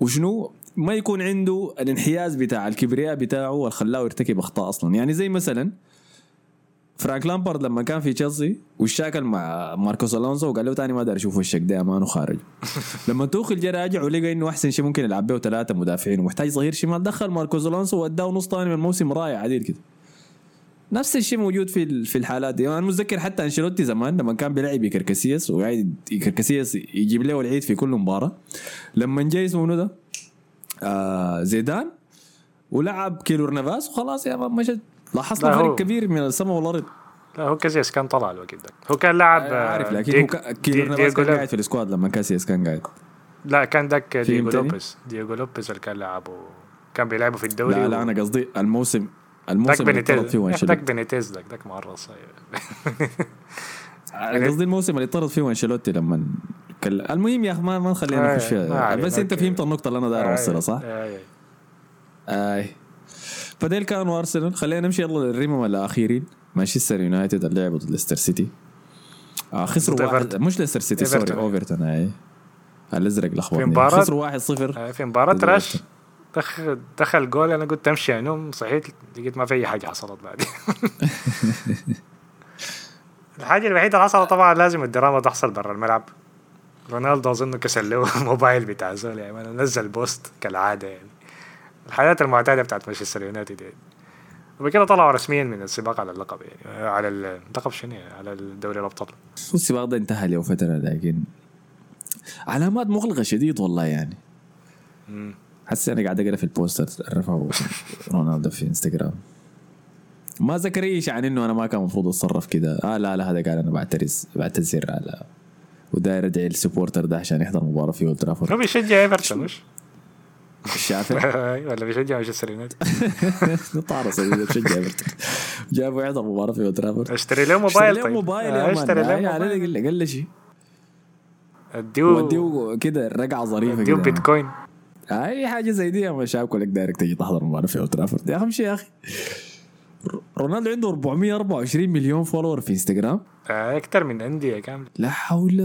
S1: وشنو؟ ما يكون عنده الانحياز بتاع الكبرياء بتاعه اللي خلاه يرتكب أخطاء أصلا. يعني زي مثلا فرانك لامبارد لما كان في تشيلسي والشاكل مع ماركوس ألونسو وقال له تاني ما دار أشوف وشك ده امانه خارج لما توخل جا راجع ولقى إنه أحسن شيء ممكن يلعب به ثلاثة مدافعين ومحتاج ظهير شمال دخل ماركوس ألونسو وأداه نص ثاني من الموسم رائع عديل كده. نفس الشيء موجود في في الحالات دي. أنا متذكر حتى أنشيلوتي زمان لما كان بيلعب كركسيس وقاعد كركسيس يجيب له العيد في كل مباراة. لما جاي اسمه منو ده؟ آه زيدان ولعب كيلور نافاس وخلاص يا man مشت. لاحظت
S2: لا،
S1: فرق
S2: هو-
S1: كبير من السماء والارض
S2: لا هو كازياس كان طلع الوقت ده هو كان لاعب آه،
S1: عارف لكن
S2: دييغ-
S1: هو كا- كيلور
S2: دي-
S1: كان قاعد في ال squad لما كاسياس كان قاعد
S2: لا كان دييغو
S1: فهمتني؟
S2: لوبيز دييغو لوبيز اللي كان لعبه كان بيلعبوا في الدوري
S1: لا
S2: و-
S1: لا أنا قصدي الموسم الموسم اللي طرد فيه
S2: داك
S1: أنشيلوتي
S2: بينيتيز داك داك معرص
S1: أنا قصدي الموسم اللي طرد فيه أنشيلوتي لما كل... المهم يا أخي ما ما نخلينا
S2: آه،
S1: نخش
S2: ما
S1: فيها
S2: علينا،
S1: بس
S2: أنت.
S1: فهمت النقطة اللي أنا داير أوصلها صح؟
S2: آه، آه.
S1: أيوه ديل كانوا أرسنال. خلينا نمشي يلا للتيمين الأخيرين. مانشستر يونايتد اللي لعبوا ضد ليستر سيتي. آه خسروا واحد. مش ليستر سيتي sorry.
S2: إيفرتون
S1: أي. الأزرق لخبطني
S2: مباراة-
S1: خسروا 1-0
S2: آه، في مباراة
S1: ضد
S2: راش
S1: إيفرتون.
S2: دخل دخل جول أنا قلت أمشي انوم صحيت لقيت ما في أي حاجة حصلت بعد الحاجة الوحيدة اللي حصلت طبعا لازم الدراما تحصل برا الملعب. رونالدو اظن كسر له موبايل بتاع زول يعني نزل post كالعادة يعني. الحياة المعتادة بتاعت مانشستر يونايتد يعني وبكده طلعوا رسميا من السباق على اللقب يعني على اللقب شنو يعني؟ على الدوري الأبطال
S1: والسباق ده انتهى له فترة لكن علامات مغلقة شديد والله يعني. حاسس أنا قاعد أقرأ في ال post الرفعه رونالدو في إنستغرام ما ذكر اي شيء عن إنه أنا ما كان المفروض أتصرف كده آه لا لا هذا قال أنا بعترس بعتذر على وداير أدعي ال supporter ده عشان يحضر مباراة في اولد ترافورد
S2: بيشجع إيفرتون مش؟
S1: الشافع
S2: ولا بيشجع مانشستر يونايتد.
S1: طارس بشجع إيفرتون. جابوا يحضر مباراة في اولد
S2: اشتري له
S1: اشتري
S2: موبايل
S1: له
S2: طيب.
S1: موبايل يا
S2: اشتري له
S1: آه، يعني
S2: موبايل
S1: قل قل شيء
S2: اديه
S1: وديه كده رقعة
S2: ظريفة
S1: كده.
S2: بيتكوين.
S1: أي حاجة زي دي يا شابكوا لك دايرك تجي تحضر مباراة في اولد ترافورد يا أخي يا أخي. رونالدو عنده 424 مليون follower في إنستغرام.
S2: آه، أكتر من أندية كاملة.
S1: لا حول.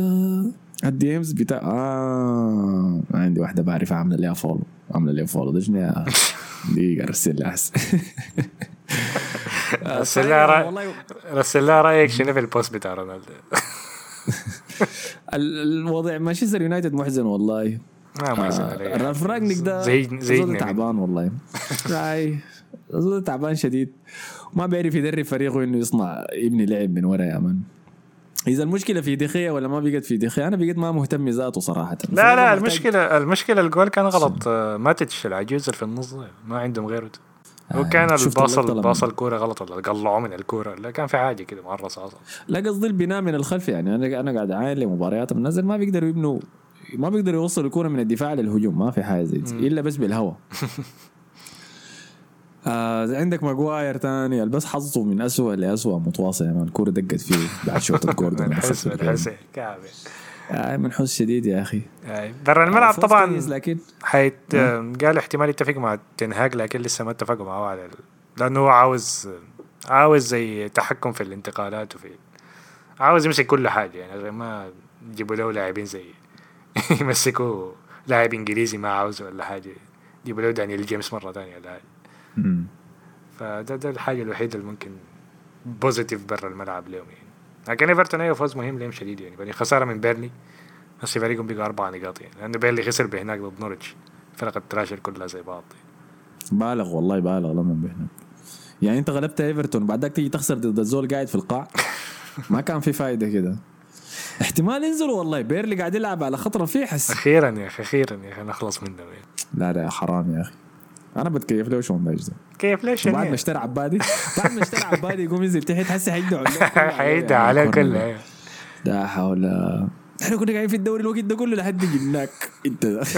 S1: ال DMs بتاع آه عندي واحدة بعرفها عاملة ليها follow عاملة ليها follow ده شنو يا دقيقة؟ ارسل لها
S2: رسل لها رأي-
S1: والله.
S2: رسل لها رأيك شنو في ال post بتاع رونالدو؟
S1: ال- الوضع مانشستر يونايتد محزن والله. آه،. رالف راجنيك ده
S2: زي
S1: تعبان والله. زول تعبان شديد. ما بيعرف يدرب فريقه إنه يصنع يبني لعب من ورا يا man. إذا المشكلة في دخيا ولا ما بقت في دخيا أنا بقيت ما مهتم ذاته صراحة.
S2: لا لا
S1: محتاج-
S2: المشكلة المشكلة الجول كان غلط. ماتش العجوز اللي في النص ما عندهم غيره.
S1: آه،
S2: كان
S1: شفت
S2: الباص
S1: اللقطة لما-
S2: باص الكوره غلط ولا قلعوه من الكورة؟ لا كان في حاجة كده معرصه أصلا
S1: لا قصدي البناء من الخلف يعني. أنا أنا قاعد اعاين لمباريات بنزل ما بيقدروا يبنوا ما بيقدروا يوصلوا الكورة من الدفاع للهجوم. ما في حاجة زي إلا بس بالهواء. آه عندك ماجواير تاني بس حظه من أسوأ لأسوأ متواصل يعني الكوره دقت فيه بعد شوط الجوردن
S2: الحس الحس كعبه
S1: آه من حس شديد يا أخي.
S2: آه، برا الملعب طبعا
S1: لكن
S2: حيت قال احتمال يتفق مع تنهاج لكن لسه ما اتفقوا معه على ال... لأنه هو عاوز عاوز زي تحكم في الانتقالات وفي عاوز يمسك كل حاجة. يعني ما يجيبوا له لاعبين زي يمسكوا لاعب إنجليزي ما عاوزه ولا حاجة. يجيبوا له دانيال جيمس مرة ثانية ولا
S1: حاجة.
S2: فده ده الحاجة الوحيدة اللي ممكن positive برا الملعب لهم يعني. لكن إيفرتون أيوه فوز مهم لهم شديد يعني. يعني خسارة من بيرنلي بس فريقهم بقى أربع نقاط يعني. لأنه بيرنلي خسر بهناك ضد نورتش فرق التراشر كلها زي بعض
S1: بالغ والله بالغ لما بهناك. يعني أنت غلبت إيفرتون بعدك تيجي تخسر ضد الزول قاعد في القاع ما كان في فايدة كده. احتمال ينزلوا والله. بيرنلي قاعد يلعب على خط رفيع حس.
S2: أخيرا يا أخي أخيرا يا أخي نخلص منهم يعني.
S1: لا لا حرام يا أخي. أنا بتكيف له دايش ده
S2: كيف ليش
S1: بعد ما
S2: يعني؟
S1: اشترى عبادي. بعد ما اشترى عبادي يقوم ينزل تحت هسه حيدعوا
S2: حيدعى عليه كله. أيوة.
S1: لا حول. إحنا كنا قاعدين في الدوري الوقت ده كله لحد جبناك انت. ده.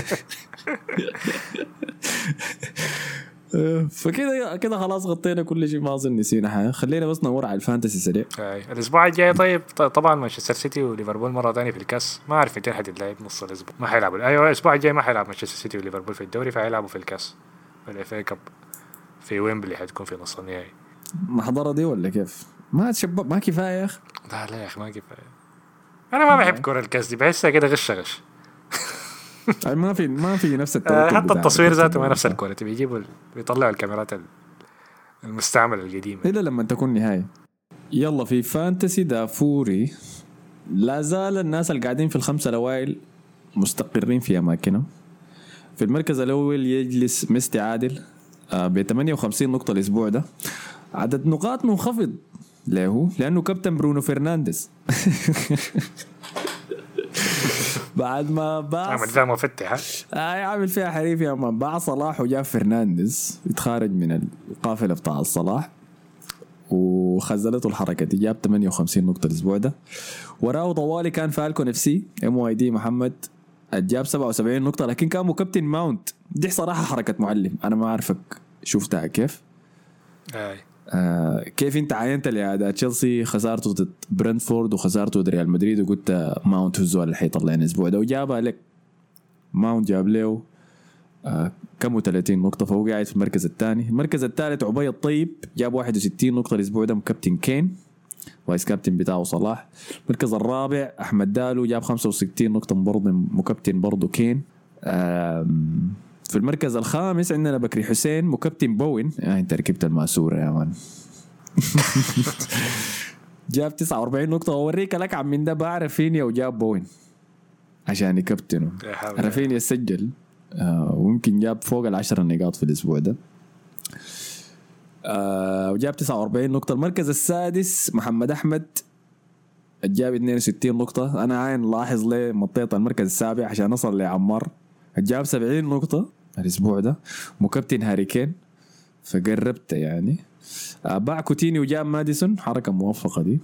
S1: فكده كده خلاص غطينا كل شيء. ما اظن نسينا حاجة. خلينا بس ندور على ال Fantasy
S2: سريع. الأسبوع الجاي طيب طبعا مانشستر سيتي وليفربول مرة ثانية في الكأس. ما أعرف متى حتتلعب نص الأسبوع. ما حيلعبوا أيوه الأسبوع الجاي ما حيلعب مانشستر سيتي وليفربول في الدوري فحيلعبوا في الكأس. ال FA Cup في ويمبلي حتكون في نص النهائي.
S1: محضرة دي ولا كيف؟ ما تشباب ما كفاية يا أخي.
S2: لا لا يا أخي ما كفاية. أنا ما بحب كرة الكاس دي بحسها كده غش غش.
S1: ما في ما في نفس
S2: آه،
S1: التوتر
S2: حتى التصوير ذاته ما. نفس ال quality بيجيبوا بيطلعوا الكاميرات ال- المستعملة القديمة.
S1: الا لما تكون نهايه يلا في Fantasy دافوري لا زال الناس اللي قاعدين في الخمسة الاوائل مستقرين في أماكنهم. في المركز الأول يجلس ميستي عادل ب 58 نقطة الأسبوع ده. عدد نقاط منخفض له لأنه كابتن برونو فرنانديز. بعد ما باع
S2: عمل ذا مفتح
S1: آه عامل فيها حريف يا man باع صلاح وجاب فرنانديز يتخارج من القافلة بتاع صلاح وخزلته الحركة دي. جاب 58 نقطة الأسبوع ده. وراه طوالي كان Falcon FC إم واي دي محمد. جاب 77 نقطة لكن كان مكابتن ماونت. دي صراحة حركة معلم. أنا ما عارفك شفتها كيف.
S2: أي.
S1: آه كيف أنت عاينت لأداء تشيلسي؟ خسارته ضد برنتفورد وخسارته ضد ريال مدريد وقلت ماونت هو الزول اللي حيطلع الأسبوع ده وجابها لك. ماونت جاب له آه كم 30 نقطة فهو قاعد في المركز الثاني، المركز الثالث عبيد طيب جاب 61 نقطة الأسبوع ده كابتن كين. vice captain بتاعه صلاح، المركز الرابع أحمد دالو جاب 65 نقطة برضه مكابتن برضه كين. في المركز الخامس عندنا بكري حسين مكابتن بوين. آه انت ركبت الماسورة يا man. جاب 49 نقطة. وأوريك لك عم من ده باع رافينيا وجاب بوين. عشان يكابتنه رافينيا سجل. آه ويمكن جاب فوق العشرة نقاط في الأسبوع ده. آه وجاب 49 نقطة. المركز السادس محمد أحمد. جاب 62 نقطة. أنا عاين لاحظ ليه مطيت المركز السابع؟ عشان أصل لعمار. جاب 70 نقطة الأسبوع ده. مكابتن هاري كين. فقربت يعني. آه باع كوتيني وجاب ماديسون. حركة موفقة دي.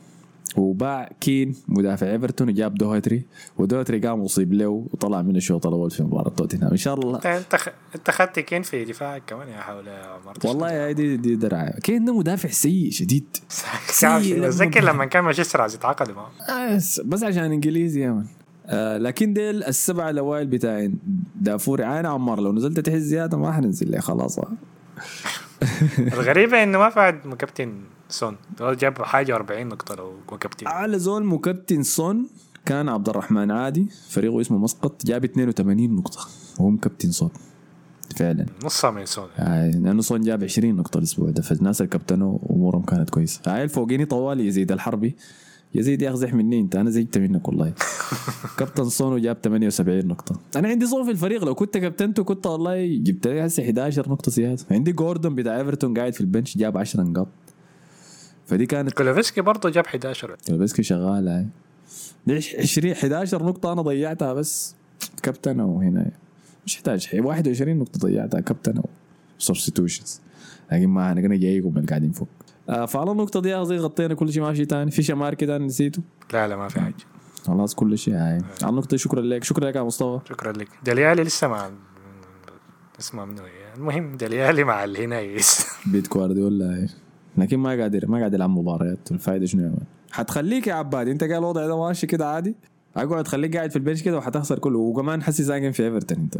S1: وباع كين مدافع إيفرتون وجاب دوهتري ودوهتري قام اصيب له وطلع من الشوط الأول في مباراة توتنهام. إن شاء الله.
S2: أنت أنت خدت كين في دفاعك كمان يا حول
S1: والله يا دي دي درعه كين ده مدافع سيء شديد. سيء
S2: شنو؟
S1: لما
S2: أتذكر
S1: ب-
S2: لما كان مانشستر عايز يتعاقد معه.
S1: بس عشان إنجليزي يا من. آه لكن ديل السبعه الاوائل بتاعين. دافوري عين عمار لو نزلت تحت زيادة ما حننزل خلاص.
S2: الغريبة إنه ما فعد مكابتن سون. جاب حاجة 40 نقطة لو مكابتن
S1: اعلى زول مكابتن صن كان عبد الرحمن عادي فريقه اسمه مسقط جاب 82 نقطة. وهو مكابتن صن فعلا.
S2: نصها من سون.
S1: آه، لأنه صن جاب 20 نقطة الأسبوع ده فالناس اللي كابتنوا أمورهم كانت كويسة. هاي الفوقيني طوالي يزيد الحربي. يزيد يا أخي زح مني انت أنا زيدت منك والله. كابتن صونو جاب 78 نقطة. أنا عندي صون في الفريق لو كنت كابتنته كنت والله جبت لي هسه 11 نقطة زيادة. عندي جوردون بتاع إيفرتون قاعد في البنش جاب 10 نقاط. فدي كانت
S2: كولوفسكي برضه جاب 11
S1: كلوبسكي شغال هاي دي 20 11 نقطة أنا ضيعتها بس كابتن وهنا مش يحتاج 21 نقطة ضيعتها كابتن سبستيوشنز لكن ما انا كنا جايكم اللي قاعدين فوق آه فعلى النقطة دي زي غطينا كل شيء ما في شيء ثاني في شمار كده نسيته
S2: لا لا ما في حاجة
S1: خلاص كل شيء هاي على النقطة شكرا لك شكرا لك يا مصطفى
S2: شكرا لك دليالي لسه مع اسمه منو المهم دليالي مع الهنايس
S1: بيت جوارديولا هاي لكن ما قادر ما قاعد يلعب مباريات. الفائدة شنو مان؟ حتخليك يا عبادي انت قال الوضع ده ماشي كده عادي؟ اقعد خليك قاعد في البنش كده وحتخسر كله. وكمان حسي ساكن في إيفرتون انت.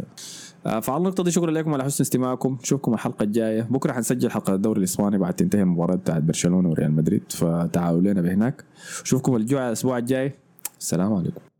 S1: آه، فعلى النقطة دي شكرا لكم على حسن استماعكم. نشوفكم الحلقة الجاية. بكرة حنسجل حلقة الدوري الإسباني بعد تنتهي المباراة بتاعت برشلونة وريال مدريد. فتعالوا لنا بهناك. نشوفكم الجوع الأسبوع الجاي. السلام عليكم.